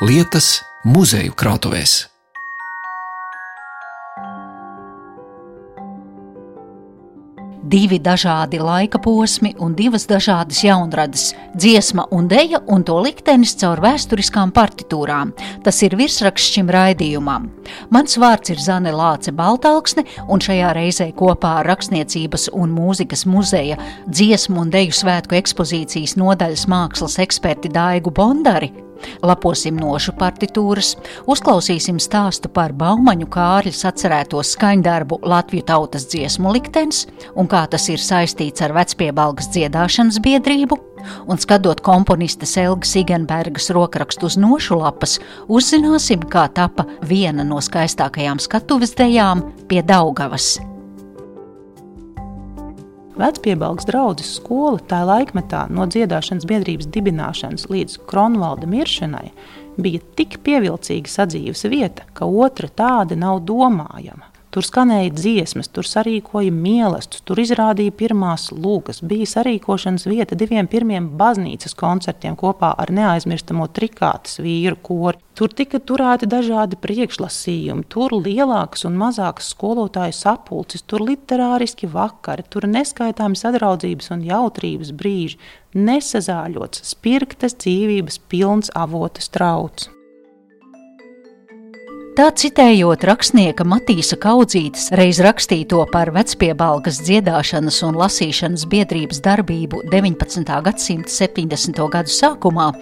lietas muzeju krātuvēs. divi dažādi laika posmi un divas dažādas jaunradas - dziesma un deja un to liktenis caur vēsturiskām partitūrām. Tas ir virsraksts šim raidījumam. Mans vārds ir Zane Lāce Baltāksne, un šajā reizē kopā ar Rakstniecības un mūzikas muzeja dziesmu un deju svētku ekspozīcijas nodaļas mākslas eksperti Daigu Bondari Laposim nošu partitūras, uzklausīsim stāstu par Baumaņu Kārļa atcerēto skaņdarbu Latviju tautas dziesmu liktenis un kā tas ir saistīts ar vecpiebalgas dziedāšanas biedrību. Un skatot komponistas Elgas Igenbergas rokrakstu uz nošu lapas, uzzināsim, kā tapa viena no skaistākajām skatuves dejām pie Daugavas. Vecpiebalgs draudzes skola tā laikmetā no dziedāšanas biedrības dibināšanas līdz Kronvalda miršanai bija tik pievilcīga sadzīves vieta, ka otra tāda nav domājama. Tur skanēja dziesmas, tur sarīkoja mīlestus, tur izrādīja pirmās lūgas, bija sarīkošanas vieta diviem pirmiem baznīcas koncertiem kopā ar neaizmirstamo trikātas vīru kori. Tur tika turēti dažādi priekšlasījumi, tur lielākas un mazākas skolotāju sapulces, tur literāriski vakari, tur neskaitāmi sadraudzības un jautrības brīži, nesazāļots, spirktas dzīvības pilns avotas traucs. Tā citējot rakstnieka Matīsa Kaudzītes reiz rakstīto par vecpiebalgas dziedāšanas un lasīšanas biedrības darbību 19. gadsimta 70. gadu sākumā,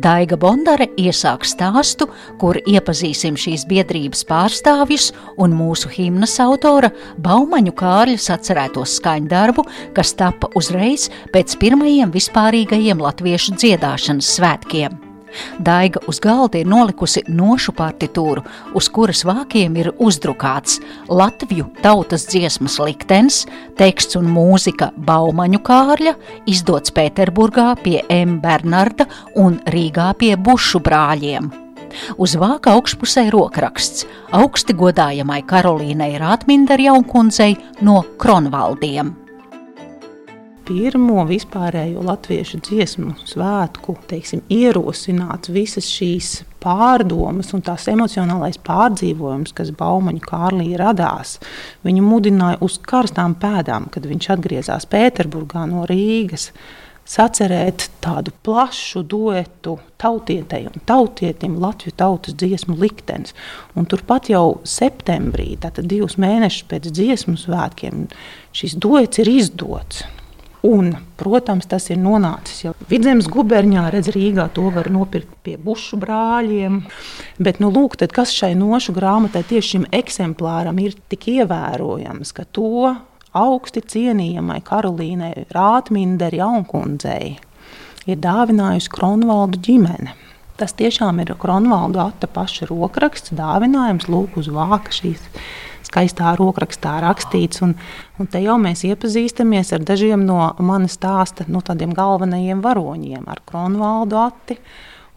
Daiga Bondare iesāk stāstu, kur iepazīsim šīs biedrības pārstāvjus un mūsu himnas autora Baumaņu Kārļas atcerēto skaņdarbu, kas tapa uzreiz pēc pirmajiem vispārīgajiem latviešu dziedāšanas svētkiem. Daiga uz galda ir nolikusi nošu partitūru, uz kuras vākiem ir uzdrukāts Latviju tautas dziesmas liktenis, teksts un mūzika Baumaņu Kārļa, izdots Pēterburgā pie M. Bernarda un Rīgā pie Bušu brāļiem. Uz vāka augšpusē rokraksts augsti godājamai Karolīnai Rātminderai Jaunkundzei no Kronvaldiem pirmo vispārējo latviešu dziesmu svētku teiksim, ierosināts visas šīs pārdomas un tās emocionālais pārdzīvojums, kas Baumaņa Kārlī radās, viņu mudināja uz karstām pēdām, kad viņš atgriezās Pēterburgā no Rīgas. Sacerēt tādu plašu duetu tautietei un tautietim Latvijas tautas dziesmu liktenis. Un turpat jau septembrī, tātad divus mēnešus pēc dziesmu svētkiem, šis duets ir izdots. Un, protams, tas ir nonācis jau vidzemes guberņā, redz, Rīgā to var nopirkt pie bušu brāļiem. Bet, nu, lūk, tad, kas šai nošu grāmatai tieši šim eksemplāram ir tik ievērojams, ka to augsti cienījamai Karolīnai Rātminderi Jaunkundzei ir dāvinājusi Kronvaldu ģimene. Tas tiešām ir Kronvalda Ata paša rokraksts, dāvinājums lūk uz vāka šīs skaistā rokrakstā rakstīts. Un, un te jau mēs iepazīstamies ar dažiem no manas stāsta nu, galvenajiem varoņiem, ar Kronvaldu Ati.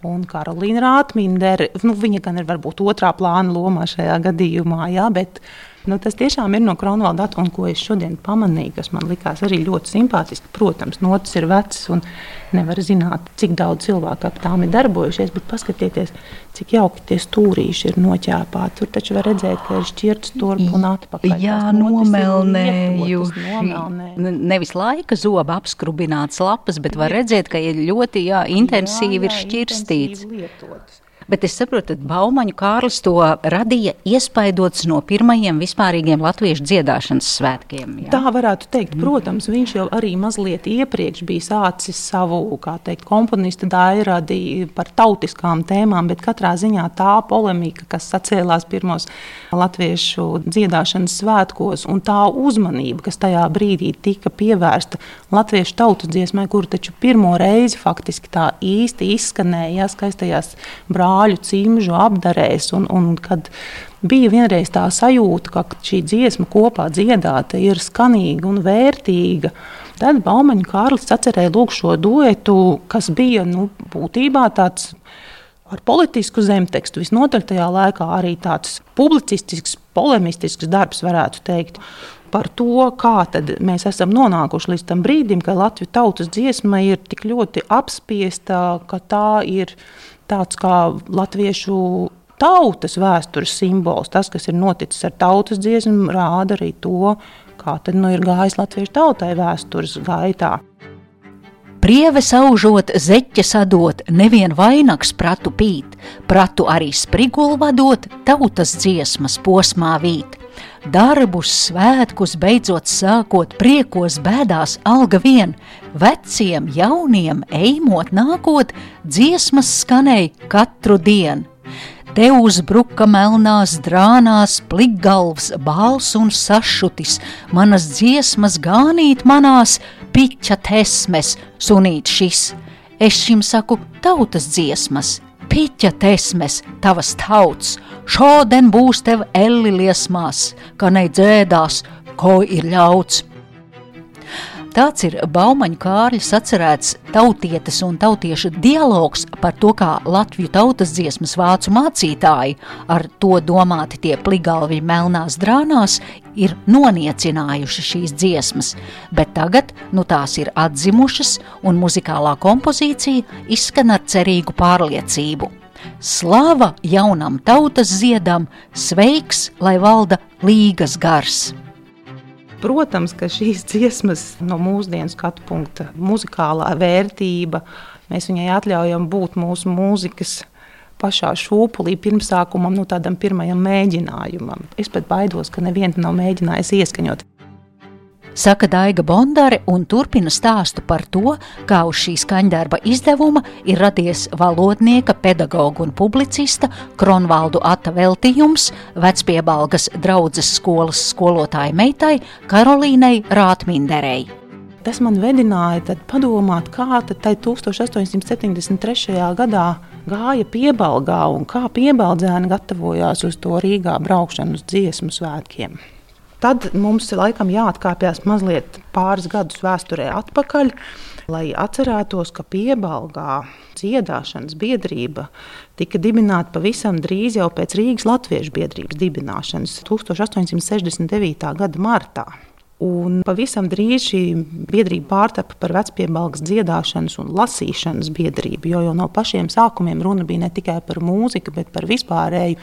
Un Karolīna Rātmindere, nu, viņa gan ir varbūt otrā plāna lomā šajā gadījumā, jā, bet Nu, tas tiešām ir no Kronvalda datu, un ko es šodien pamanīju, kas man likās arī ļoti simpātiski. Protams, notis ir vecs un nevar zināt, cik daudz cilvēku ap tām ir darbojušies, bet paskatieties, cik jauki tie stūrīši ir noķēpāti. Tur taču var redzēt, ka ir šķirts turp un atpakaļ. Jā, nomelnējuši. Nevis laika zoba apskrubināts lapas, bet var redzēt, ka ir ļoti jā, intensīvi jā, jā, ir šķirstīts. Intensīvi lietotas bet es saprotu, ka Baumaņu Kārlis to radīja iespaidots no pirmajiem vispārīgiem latviešu dziedāšanas svētkiem. Jā? Tā varētu teikt. Protams, viņš jau arī mazliet iepriekš bija sācis savu teikt, komponista dairadi par tautiskām tēmām, bet katrā ziņā tā polemika, kas sacēlās pirmos latviešu dziedāšanas svētkos un tā uzmanība, kas tajā brīdī tika pievērsta latviešu tautas dziesmai, kur taču pirmo reizi faktiski tā īsti izskanēja skaistajās brāļu zāļu cimžu apdarēs. Un, un kad bija vienreiz tā sajūta, ka šī dziesma kopā dziedāta ir skanīga un vērtīga. Tad Baumaņa Kārlis atcerēja šo duetu, kas bija nu, būtībā tāds ar politisku zemtekstu. Visnotaļ tajā laikā arī tāds publicistisks, polemistisks darbs, varētu teikt. par to, kā mēs esam nonākuši līdz tam brīdim, ka Latvijas tautas dziesma ir tik ļoti apspiesta, ka tā ir tāds kā latviešu tautas vēstures simbols. Tas, kas ir noticis ar tautas dziesmu, rāda arī to, kā tad nu ir gājis latviešu tautai vēstures gaitā. Prieve saužot, zeķe sadot, nevien vainags pratu pīt, pratu arī sprigulu vadot, tautas dziesmas posmā vīt. Darbus, svētkus beidzot sākot, priekos bēdās alga vien, veciem, jauniem, ejot nākot, dziesmas skanēja katru dienu. Te uzbruka melnās drānās, plikgalvs, bāls un sašutis, manas dziesmas gānīt manās, piķa tesmes, sunīt šis. Es šim saku tautas dziesmas, piķa tesmes, tavas tauts, šodien būs tev elli liesmās, ka neidzēdās, ko ir ļauts. Tāds ir Baumaņa Kārļa sacerēts tautietes un tautiešu dialogs par to, kā Latviju tautas dziesmas vācu mācītāji, ar to domāti tie pligalvi melnās drānās, ir noniecinājuši šīs dziesmas, bet tagad nu tās ir atzimušas un muzikālā kompozīcija izskan ar cerīgu pārliecību. Slava jaunam tautas ziedam, sveiks, lai valda līgas gars! Protams, ka šīs dziesmas no mūsdienu skatu punkta, muzikālā vērtība, mēs viņai atļaujam būt mūsu mūzikas pašā šūpulī, pirmsākumam, nu, tādam pirmajam mēģinājumam. Es pat baidos, ka neviens nav mēģinājis ieskaņot saka Daiga Bondare un turpina stāstu par to, kā uz šī skaņdarba izdevuma ir radies valodnieka, pedagoga un publicista Kronvaldu Ata veltījums vecpiebalgas draudzes skolas skolotāja meitai Karolīnai Rātminderei. Tas man vedināja padomāt, kā tai 1873. gadā gāja piebalgā un kā piebaldzēni gatavojās uz to Rīgā braukšanu uz dziesmu svētkiem. Tad mums laikam jāatkāpjas mazliet pāris gadus vēsturē atpakaļ, lai atcerētos, ka piebalgā dziedāšanas biedrība tika dibināta pavisam drīz jau pēc Rīgas Latviešu biedrības dibināšanas 1869. gada martā. Un pavisam drīz šī biedrība pārtapa par vecpiebalgas dziedāšanas un lasīšanas biedrību, jo jau no pašiem sākumiem runa bija ne tikai par mūziku, bet par vispārēju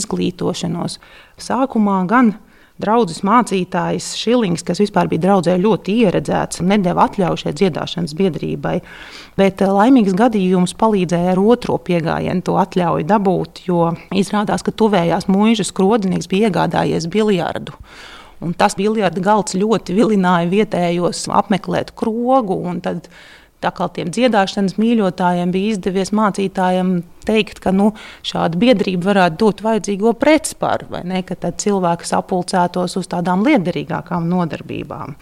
izglītošanos. Sākumā gan draudzes mācītājs Šilings, kas vispār bija draudzē ļoti ieredzēts, nedēva atļauju šai dziedāšanas biedrībai. Bet eh, laimīgs gadījums palīdzēja ar otro piegājienu to atļauju dabūt, jo izrādās, ka tuvējās mūžas krodinieks bija iegādājies biljardu. Un tas biljarda galds ļoti vilināja vietējos apmeklēt krogu. Tad Tā kā tiem dziedāšanas mīļotājiem bija izdevies mācītājiem teikt, ka nu, šāda biedrība varētu dot vajadzīgo pretsparu, vai ne, ka tad cilvēki sapulcētos uz tādām liederīgākām nodarbībām.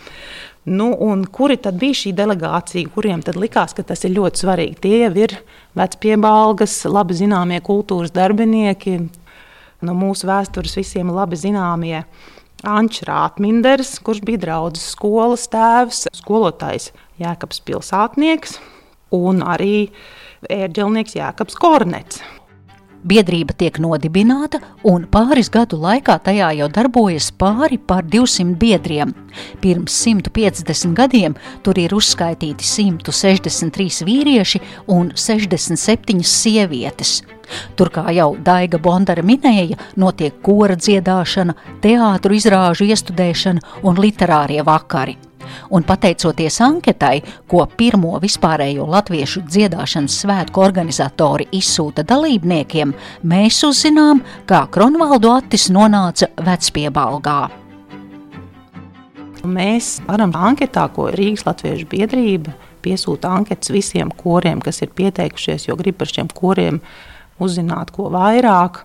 Nu, kuri tad bija šī delegācija, kuriem likās, ka tas ir ļoti svarīgi? Tie jau ir vecpiebalgas, labi zināmie kultūras darbinieki, no mūsu vēstures visiem labi zināmie Ančs Rātminders, kurš bija draudzes skolas tēvs, skolotājs Jēkabs Pilsātnieks un arī ērģelnieks Jēkabs Kornets. Biedrība tiek nodibināta, un pāris gadu laikā tajā jau darbojas pāri par 200 biedriem. Pirms 150 gadiem tur ir uzskaitīti 163 vīrieši un 67 sievietes. Tur, kā jau Daiga Bondara minēja, notiek kora dziedāšana, teātru izrāžu iestudēšana un literārie vakari. Un pateicoties anketai, ko pirmo vispārējo latviešu dziedāšanas svētku organizatori izsūta dalībniekiem, mēs uzzinām, kā Kronvaldu Attis nonāca vecpiebalgā. Mēs varam anketā, ko Rīgas Latviešu biedrība piesūta anketas visiem koriem, kas ir pieteikušies, jo grib par šiem koriem uzzināt ko vairāk.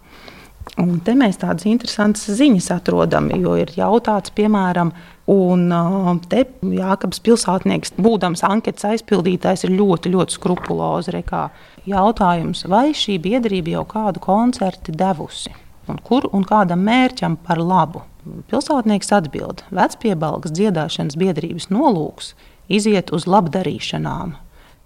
Un te mēs tādas interesantas ziņas atrodam, jo ir jautāts, piemēram, un te Jākabs pilsētnieks, būdams anketas aizpildītājs, ir ļoti, ļoti skrupulozi. Rekā. Jautājums, vai šī biedrība jau kādu koncertu devusi? Un kur un kādam mērķam par labu? Pilsētnieks atbild, vecpiebalgas dziedāšanas biedrības nolūks iziet uz labdarīšanām,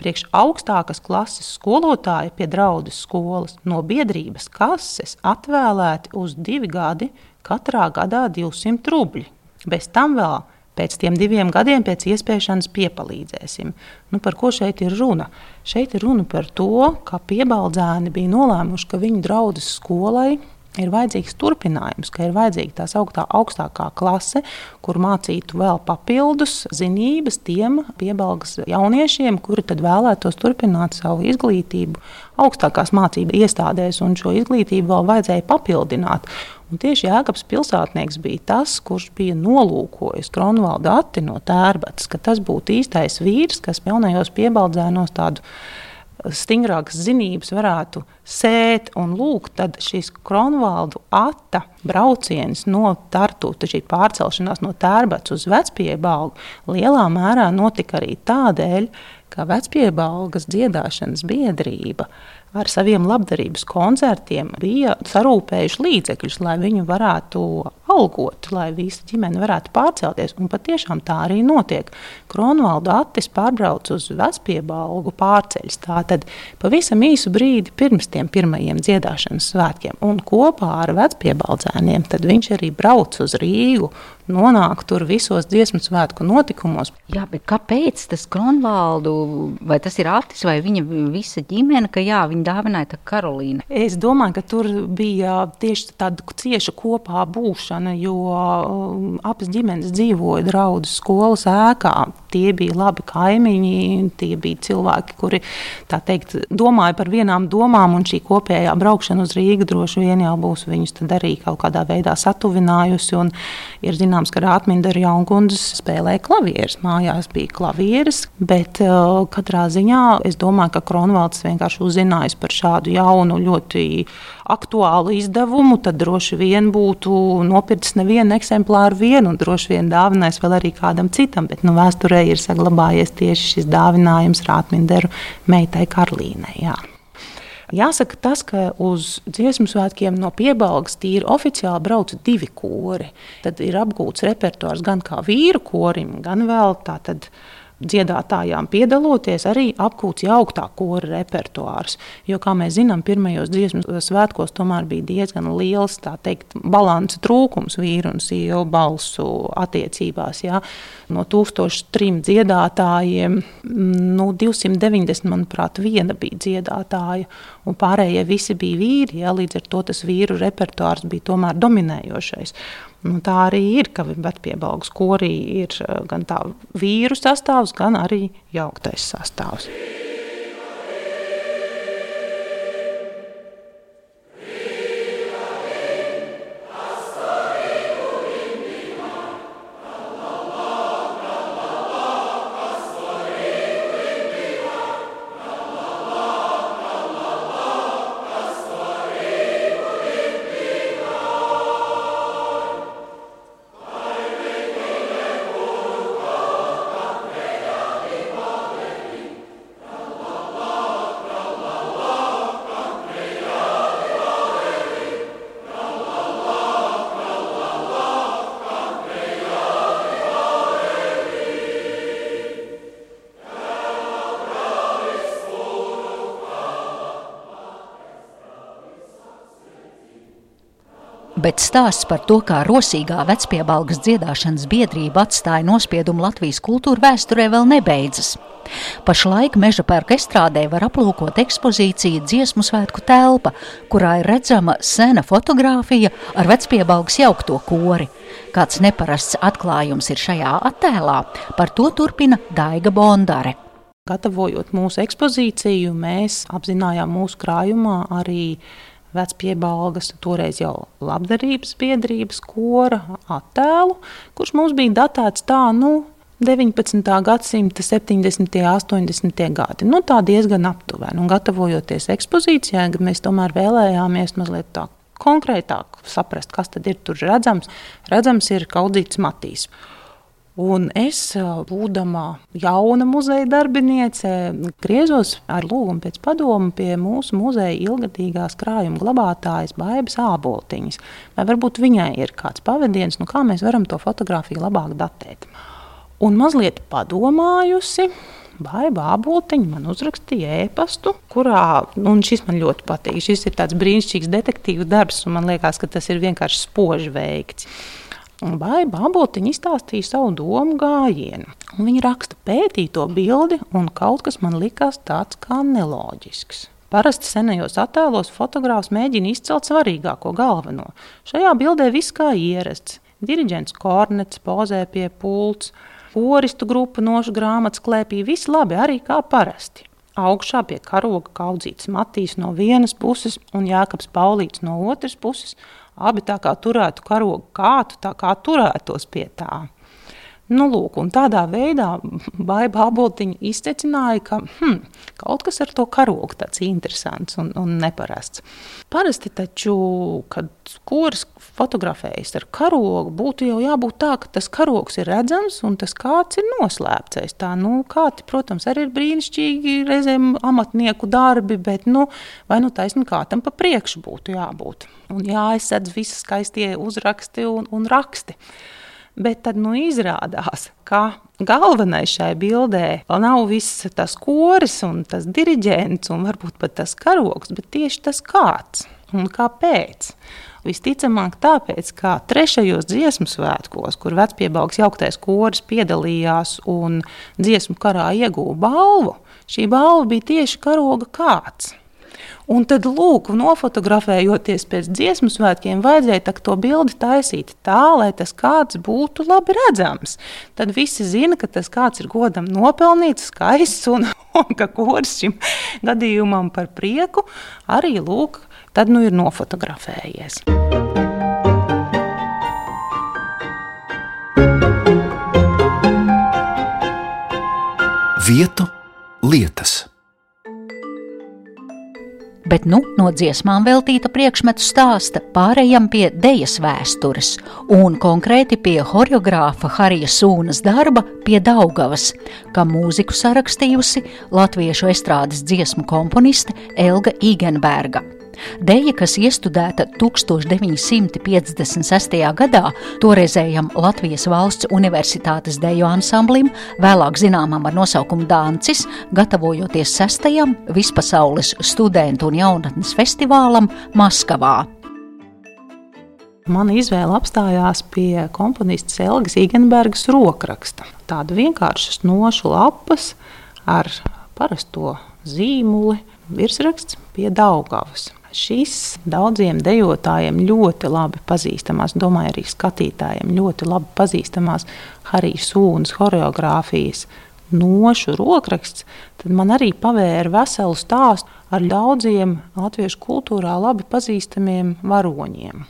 priekš augstākas klases skolotāja pie draudzes skolas no biedrības kases atvēlēti uz divi gadi, katrā gadā 200 rubļi. Bez tam vēl pēc tiem diviem gadiem pēc iespējas piepalīdzēsim. Nu, par ko šeit ir runa? Šeit ir runa par to, ka piebaldzēni bija nolēmuši, ka viņu draudzes skolai ir vajadzīgs turpinājums, ka ir vajadzīga tās augstā, augstākā klase, kur mācītu vēl papildus zinības tiem piebalgas jauniešiem, kuri tad vēlētos turpināt savu izglītību augstākās mācību iestādēs, un šo izglītību vēl vajadzēja papildināt. Un tieši Jēkabs pilsētnieks bija tas, kurš bija nolūkojis Kronvalda atti no tērbatas, ka tas būtu īstais vīrs, kas jaunajos piebaldzēnos tādu stingrākas zinības varētu sēt un lūgt, tad šīs Kronvaldu ata brauciens no Tartu, šī pārcelšanās no tērbats uz vecpiebalgu, lielā mērā notika arī tādēļ, ka vecpiebalgas dziedāšanas biedrība ar saviem labdarības koncertiem bija sarūpējuši līdzekļus, lai viņu varētu algot, lai visa ģimene varētu pārcelties. Un patiešām tā arī notiek. Kronvalda Attis pārbrauc uz Vespiebalgu pārceļus. Tātad pavisam īsu brīdi pirms tiem pirmajiem dziedāšanas svētkiem. Un kopā ar vecpiebaldzēniem viņš arī brauc uz Rīgu nonāk tur visos dziesmu svētku notikumos. Jā, bet kāpēc tas Kronvaldu, vai tas ir Atis vai viņa visa ģimene, ka jā, viņa dāvināja Karolīnu? Es domāju, ka tur bija tieši tāda cieša kopā būšana, jo um, abas ģimenes dzīvoja draudu skolas ēkā. Tie bija labi kaimiņi, tie bija cilvēki, kuri teikt, domāja par vienām domām, un šī kopējā braukšana uz Rīgu droši vien jau būs viņus arī kaut kādā veidā satuvinājusi. Ir zināms, ka Rātmīna Jaunkundzes spēlēja klavierus. Mājās bija klavieres, bet uh, katrā ziņā es domāju, ka Kronvalds vienkārši uzzinājis par šādu jaunu, ļoti aktuālu izdevumu, tad droši vien būtu nopircis nevienu eksemplāru vienu un droši vien dāvinājis vēl arī kādam citam. Bet nu, vēsturē ir saglabājies tieši šis dāvinājums Rātmīna meitai Karlīnai. Jā. Jāsaka, tas, ka uz dziesmu svētkiem no piebalgas tīri oficiāli brauc divi kori. Tad ir apgūts repertuārs gan kā vīru korim, gan vēl tātad dziedātājām piedaloties, arī apgūts jauktā kora repertuārs. Jo, kā mēs zinām, pirmajos dziesmu svētkos tomēr bija diezgan liels teikt, balansa trūkums vīru un sievu balsu attiecībās. Jā. No 1003 dziedātājiem nu, 290, manuprāt, viena bija dziedātāja, un pārējie visi bija vīri. Jā. Līdz ar to tas vīru repertuārs bija tomēr dominējošais. Nu, tā arī ir, ka Vecpiebalgs korī ir eh, gan tā vīru sastāvs, gan arī jauktais sastāvs. Bet stāsts par to, kā rosīgā vecpiebalgas dziedāšanas biedrība atstāja nospiedumu Latvijas kultūra vēsturē vēl nebeidzas. Pašlaik meža pērka estrādē var aplūkot ekspozīciju dziesmu svētku telpa, kurā ir redzama sena fotografija ar vecpiebalgas jaukto kori. Kāds neparasts atklājums ir šajā attēlā, par to turpina Daiga Bondare. Gatavojot mūsu ekspozīciju, mēs apzinājām mūsu krājumā arī vecpiebalgas, toreiz jau labdarības biedrības kora attēlu, kurš mums bija datēts tā, nu, 19. gadsimta 70. un 80. gadi. Nu, tā diezgan aptuveni. Un gatavojoties ekspozīcijai, mēs tomēr vēlējāmies mazliet tā konkrētāk saprast, kas tad ir tur redzams. Redzams ir kaudzīts matīs. Un es, būdama jauna muzeja darbiniece, griezos ar lūgumu pēc padomu pie mūsu muzeja ilgadīgās krājuma glabātājas Baibas Āboltiņas. Vai varbūt viņai ir kāds pavadiens, nu kā mēs varam to fotografiju labāk datēt. Un mazliet padomājusi, Baiba Abultiņa man uzrakstīja e-pastu, kurā, un šis man ļoti patīk, šis ir tāds brīnišķīgs detektīvu darbs, un man liekas, ka tas ir vienkārši spoži veikts Vai Bābotiņa izstāstīja savu domu gājienu. Un viņa raksta, pētīja to bildi, un kaut kas man likās tāds kā neloģisks. Parasti senajos attēlos fotogrāfs mēģina izcelt svarīgāko, galveno. Šajā bildē viss kā ierasts. Diriģents Kornets pozē pie pults, Oristu grupa nošu grāmatas klēpī, viss labi, arī kā parasti. Augšā pie karoga kaudzīts Matīs no vienas puses un Jākaps Paulīts no otras puses. Abi tā kā turētu karogu kātu, tā kā turētos pie tā. Nu, lūk, tādā veidā Baiba Aboltiņa iztecināja, ka hmm, kaut kas ar to karogu tāds interesants un, un neparasts. Parasti taču, kad kurs fotografējas ar karogu, būtu jau jābūt tā, ka tas karogs ir redzams un tas kāds ir noslēpts. Tā, nu, kāti, protams, arī ir brīnišķīgi reizēm amatnieku darbi, bet nu, vai nu taisni kā tam pa priekšu būtu jābūt. Un jāaizsedz visi skaistie uzraksti un, un raksti. Bet tad nu, izrādās, ka galvenais šai bildē nav viss tas koris un tas diriģents un varbūt pat tas karoks, bet tieši tas kāds un kāpēc. Visticamāk, tāpēc, ka trešajos dziesmu svētkos, kur vecpiebalgs jauktais koris piedalījās un dziesmu karā ieguva balvu, šī balva bija tieši karoga kāds. Un tad, lūk, nofotografējoties pēc dziesmu svētkiem, vajadzēja to bildi taisīt tā, lai tas kāds būtu labi redzams. Tad visi zina, ka tas kāds ir godam nopelnīts, skaists un, un ka kurs šim gadījumam par prieku arī lūk, tad nu ir nofotografējies. Vietu lietas bet nu no dziesmām veltīta priekšmetu stāsta pārējām pie dejas vēstures un konkrēti pie horeogrāfa Harija Sūnas darba pie Daugavas, kā mūziku sarakstījusi latviešu estrādes dziesmu komponiste Elga Igenberga. Deja, kas iestudēta 1956. gadā toreizējam Latvijas valsts universitātes deju ansamblim, vēlāk zināmam ar nosaukumu Dāncis, gatavojoties sestajam vispasaules studentu un jaunatnes festivālam Maskavā. Mana izvēle apstājās pie komponistas Elgas Igenbergas rokraksta. Tāda vienkārša nošu lapas ar parasto zīmuli, virsraksts pie Daugavas šis daudziem dejotājiem ļoti labi pazīstamās, domāju, arī skatītājiem ļoti labi pazīstamās Harijas Sūnas choreogrāfijas nošu rokraksts, tad man arī pavēra veselu stāstu ar daudziem latviešu kultūrā labi pazīstamiem varoņiem.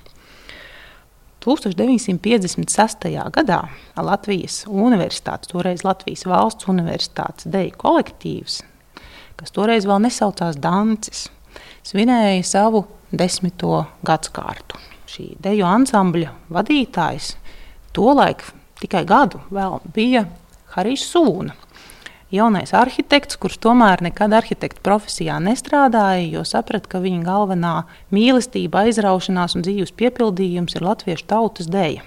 1956. gadā Latvijas Universitātes, toreiz Latvijas Valsts Universitātes deju kolektīvs, kas toreiz vēl nesaucās Dancis, svinēja savu desmito gadsimtu. Šī deju ansambļa vadītājs tolaik tikai gadu vēl bija Harijs Sūna. Jaunais arhitekts, kurš tomēr nekad arhitekta profesijā nestrādāja, jo saprata, ka viņa galvenā mīlestība, aizraušanās un dzīves piepildījums ir latviešu tautas dēļa.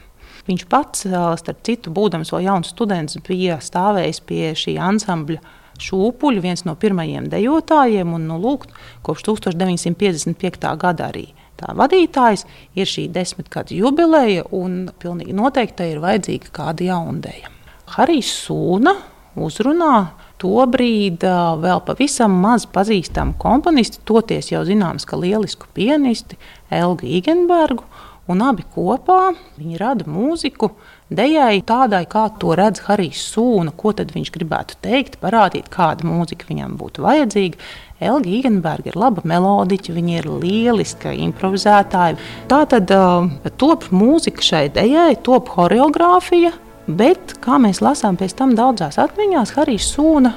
Viņš pats, starp citu, būdams vēl jauns students, bija stāvējis pie šī ansambļa Šūpuļu, viens no pirmajiem dejotājiem, un nu, lūk, kopš 1955. gada arī tā vadītājs ir šī desmitgadu jubileja, un pilnīgi noteikti ir vajadzīga kāda jaundeja. Harijs Sūna uzrunā tobrīd vēl pavisam maz pazīstamu komponistu, toties jau zināms, ka lielisku pianisti Elgu Igenbergu, un abi kopā viņi rada mūziku, Dejai tādai, kā to redz Harijs Sūna, ko viņš gribētu teikt, parādīt, kāda mūzika viņam būtu vajadzīga. Elga Igenberga ir laba melodiķa, viņa ir lieliska improvizētāja. Tā tad uh, top mūzika šai dejai, top choreogrāfija, bet, kā mēs lasām pēc tam daudzās atmiņās, Harijs Sūna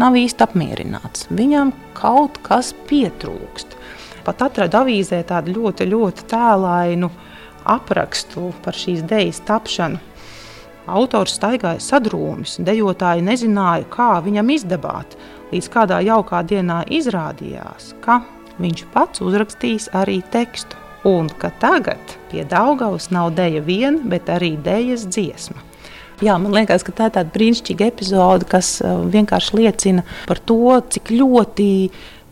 nav īsti apmierināts. Viņam kaut kas pietrūkst. Pat atradu avīzē tādu ļoti, ļoti tēlainu aprakstu par šīs idejas tapšanu. Autors staigāja sadrūmis, dejotāji nezināja, kā viņam izdabāt, līdz kādā jaukā dienā izrādījās, ka viņš pats uzrakstīs arī tekstu, un ka tagad pie Daugavas nav deja viena, bet arī dejas dziesma. Jā, man liekas, ka tā ir tāda brīnišķīga epizode, kas uh, vienkārši liecina par to, cik ļoti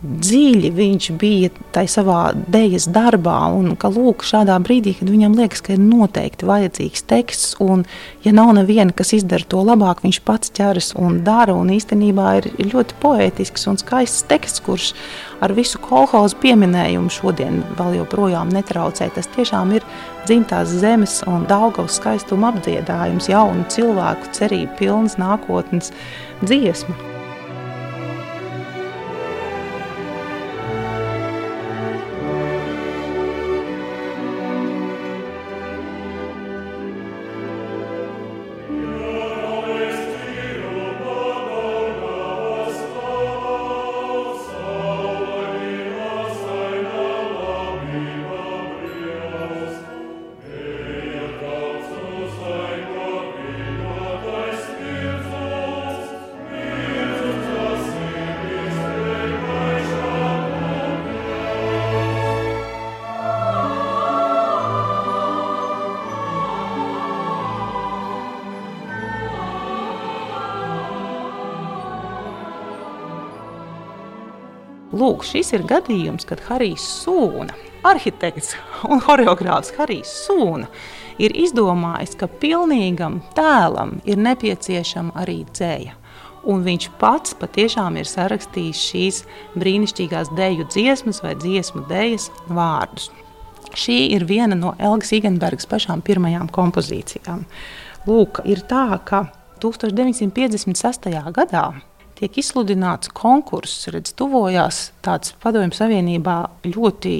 dziļi viņš bija tajā savā dēļas darbā. Un ka lūk, šādā brīdī, kad viņam liekas, ka ir noteikti vajadzīgs teksts, un ja nav neviena, kas izdara to labāk, viņš pats ķeras un dara. Un īstenībā ir, ļoti poētisks un skaists teksts, kurš ar visu kolhozu pieminējumu šodien vēl joprojām netraucē. Tas tiešām ir dzimtās zemes un Daugavas skaistuma apdziedājums, jaunu cilvēku cerību pilns nākotnes dziesma. Lūk, šis ir gadījums, kad Harijs Sūna, arhitekts un choreogrāfs Harijs Sūna, ir izdomājis, ka pilnīgam tēlam ir nepieciešama arī dzēja. Un viņš pats patiešām ir sarakstījis šīs brīnišķīgās deju dziesmas vai dziesmu dejas vārdus. Šī ir viena no Elgas Igenbergas pašām pirmajām kompozīcijām. Lūk, ir tā, ka 1956. gadā tiek izsludināts konkurss, redz, tuvojās tāds padomju savienībā ļoti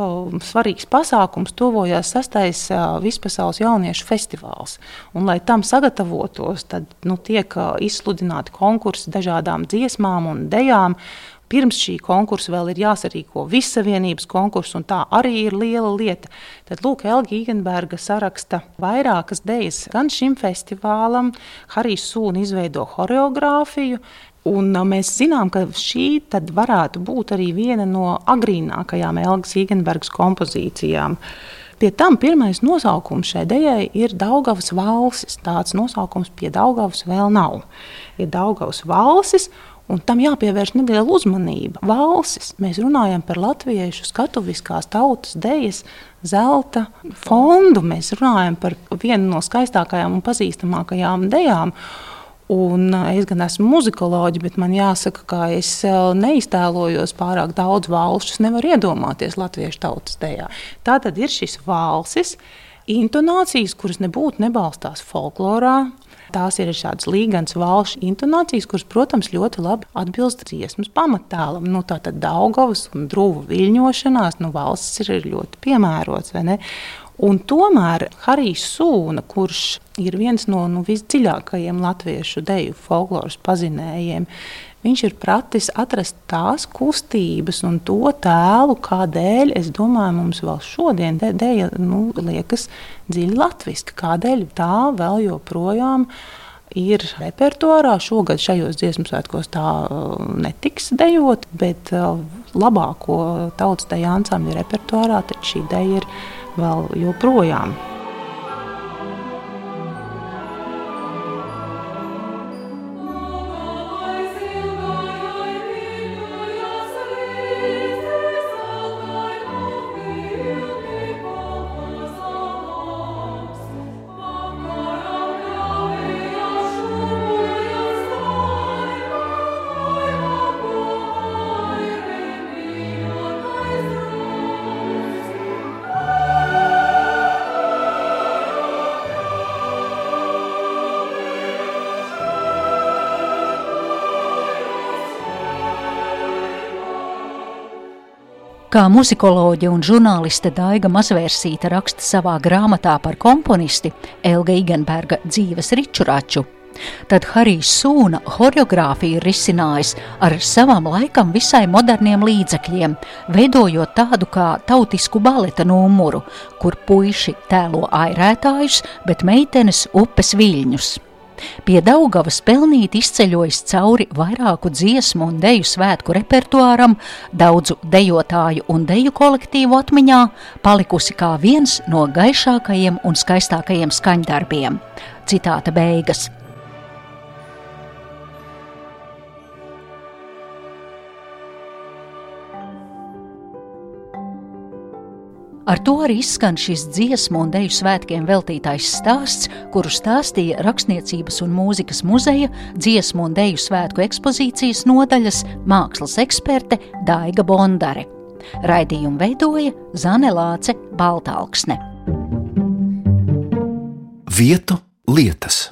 um, svarīgs pasākums, tuvojās sastais uh, vispasaules jauniešu festivāls. Un, lai tam sagatavotos, tad nu, tiek uh, izsludināti konkursi dažādām dziesmām un dejām, pirms šī konkursa vēl ir jāsarīko vissavienības konkurss, un tā arī ir liela lieta. Tad Lūk, Elga Igenberga saraksta vairākas dejas gan šim festivālam, Harijs Sūna izveido horeogrāfiju, Un mēs zinām, ka šī varētu būt arī viena no agrīnākajām Elgas Igenbergas kompozīcijām. Pie tam pirmais nosaukums šai dejai ir Daugavas valsis. Tāds nosaukums pie Daugavas vēl nav. Ir Daugavas valsis, Un tam jāpievērš neliela uzmanība. Valsis, mēs runājam par latviešu skatuviskās tautas dejas zelta fondu. Mēs runājam par vienu no skaistākajām un pazīstamākajām dejām. Un es gan esmu muzikoloģija, bet man jāsaka, ka es neiztēlojos pārāk daudz valsts. Es nevaru iedomāties latviešu tautas dejā. Tā tad ir šis valsis, intonācijas, kuras nebūtu nebalstās folklorā, Tās ir šādas līganas valšu intonācijas, kuras, protams, ļoti labi atbilst dziesmas pamattēlam. Nu, tā tad Daugavas un drūvu viļņošanās nu, valsts ir ļoti piemērots. Un tomēr Harijs Sūna, kurš ir viens no nu, visdziļākajiem latviešu deju folkloras pazinējiem, viņš ir pratis atrast tās kustības un to tēlu, kādēļ, es domāju, mums vēl šodien dēļa nu, liekas dziļi latviski, kādēļ tā vēl joprojām ir repertuārā. Šogad šajos dziesmu svētkos tā uh, netiks dejot, bet uh, labāko tautas deju ansambļu repertuārā šī deja ir vēl joprojām. Kā muzikoloģe un žurnāliste Daiga Mazvērsīta raksta savā grāmatā par komponisti Elga Igenberga dzīves ričuraču, tad Harijs Sūna horeogrāfiju ir risinājis ar savam laikam visai moderniem līdzekļiem, veidojot tādu kā tautisku baleta numuru, kur puiši tēlo airētājus, bet meitenes upes viļņus. Pie Daugavas pelnīt izceļojas cauri vairāku dziesmu un deju svētku repertuāram, daudzu dejotāju un deju kolektīvu atmiņā, palikusi kā viens no gaišākajiem un skaistākajiem skaņdarbiem. Citāta beigas. Ar to arī izskan šis dziesmu un deju svētkiem veltītais stāsts, kuru stāstīja Rakstniecības un mūzikas muzeja dziesmu un deju svētku ekspozīcijas nodaļas mākslas eksperte Daiga Bondare. Raidījumu veidoja Zane Lāce Baltāksne. Vietu lietas.